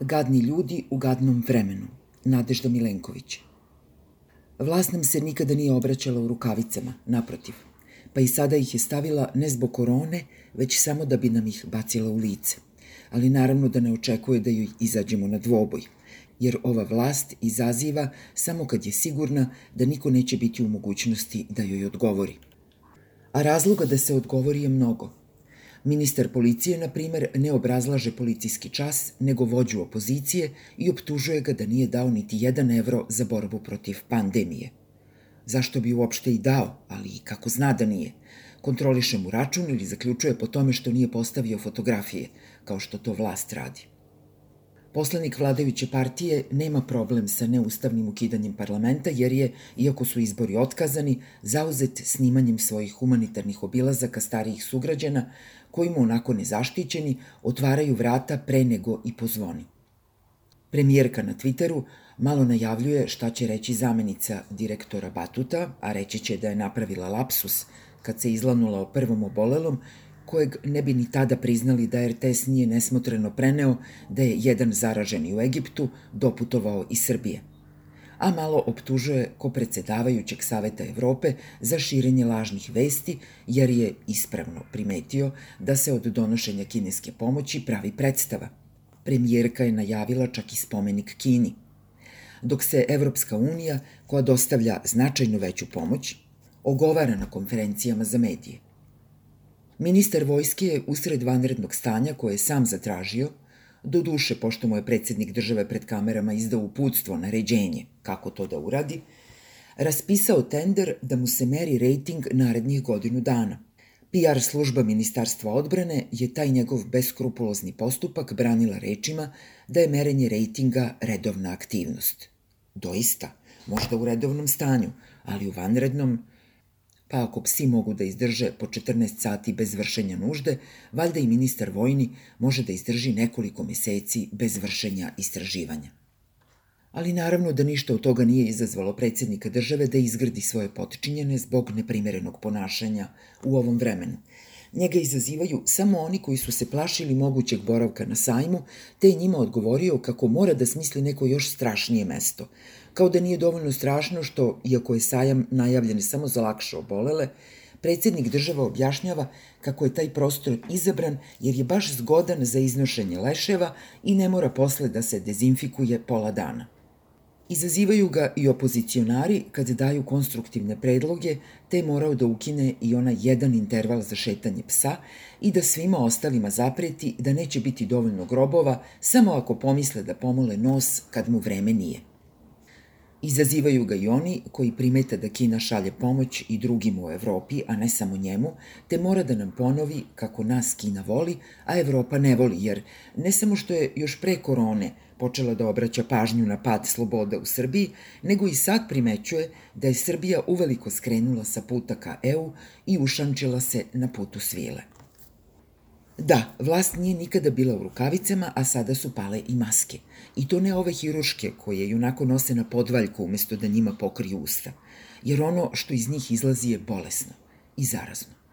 Gadni ljudi u gadnom vremenu. Nadežda Milenković. Vlast nam se nikada nije obraćala u rukavicama, naprotiv. Pa i sada ih je stavila ne zbog korone, već samo da bi nam ih bacila u lice. Ali naravno da ne očekuje da joj izađemo na dvoboj, jer ova vlast izaziva samo kad je sigurna da niko neće biti u mogućnosti da joj odgovori. A razloga da se odgovori je mnogo – Ministar policije, na primer, ne obrazlaže policijski čas, nego vođu opozicije i optužuje ga da nije dao niti jedan evro za borbu protiv pandemije. Zašto bi uopšte i dao, ali i kako zna da nije? Kontroliše mu račun ili zaključuje po tome što nije postavio fotografije, kao što to vlast radi. Poslanik vladajuće partije nema problem sa neustavnim ukidanjem parlamenta jer je, iako su izbori otkazani, zauzet snimanjem svojih humanitarnih obilazaka starijih sugrađana koji mu onako nezaštićeni otvaraju vrata pre nego i pozvoni. Premijerka na Twitteru malo najavljuje šta će reći zamenica direktora Batuta, a reći će da je napravila lapsus kad se izlanula o prvom obolelom kojeg ne bi ni tada priznali da RTS nije nesmotreno preneo da je jedan zaraženi u Egiptu doputovao iz Srbije. A malo optužuje ko predsedavajućeg Saveta Evrope za širenje lažnih vesti, jer je ispravno primetio da se od donošenja kineske pomoći pravi predstava. Premijerka je najavila čak i spomenik Kini. Dok se Evropska unija, koja dostavlja značajno veću pomoć, ogovara na konferencijama za medije – Ministar vojske je usred vanrednog stanja koje je sam zatražio, do duše pošto mu je predsednik države pred kamerama izdao uputstvo, naređenje kako to da uradi, raspisao tender da mu se meri rejting narednih godinu dana. PR služba Ministarstva odbrane je taj njegov beskrupulozni postupak branila rečima da je merenje rejtinga redovna aktivnost. Doista, možda u redovnom stanju, ali u vanrednom Pa ako psi mogu da izdrže po 14 sati bez vršenja nužde, valjda i ministar vojni može da izdrži nekoliko meseci bez vršenja istraživanja. Ali naravno da ništa od toga nije izazvalo predsednika države da izgradi svoje potčinjene zbog neprimerenog ponašanja u ovom vremenu. Njega izazivaju samo oni koji su se plašili mogućeg boravka na sajmu, te je njima odgovorio kako mora da smisli neko još strašnije mesto – Kao da nije dovoljno strašno što, iako je sajam najavljen samo za lakše obolele, predsednik država objašnjava kako je taj prostor izabran jer je baš zgodan za iznošenje leševa i ne mora posle da se dezinfikuje pola dana. Izazivaju ga i opozicionari kad daju konstruktivne predloge, te je morao da ukine i onaj jedan interval za šetanje psa i da svima ostalima zapreti da neće biti dovoljno grobova samo ako pomisle da pomole nos kad mu vreme nije. Izazivaju ga i oni koji primeta da Kina šalje pomoć i drugim u Evropi, a ne samo njemu, te mora da nam ponovi kako nas Kina voli, a Evropa ne voli, jer ne samo što je još pre korone počela da obraća pažnju na pad sloboda u Srbiji, nego i sad primećuje da je Srbija uveliko skrenula sa puta ka EU i ušančila se na putu svile. Da, vlast nije nikada bila u rukavicama, a sada su pale i maske. I to ne ove hiruške koje junako nose na podvaljku umesto da njima pokriju usta. Jer ono što iz njih izlazi je bolesno i zarazno.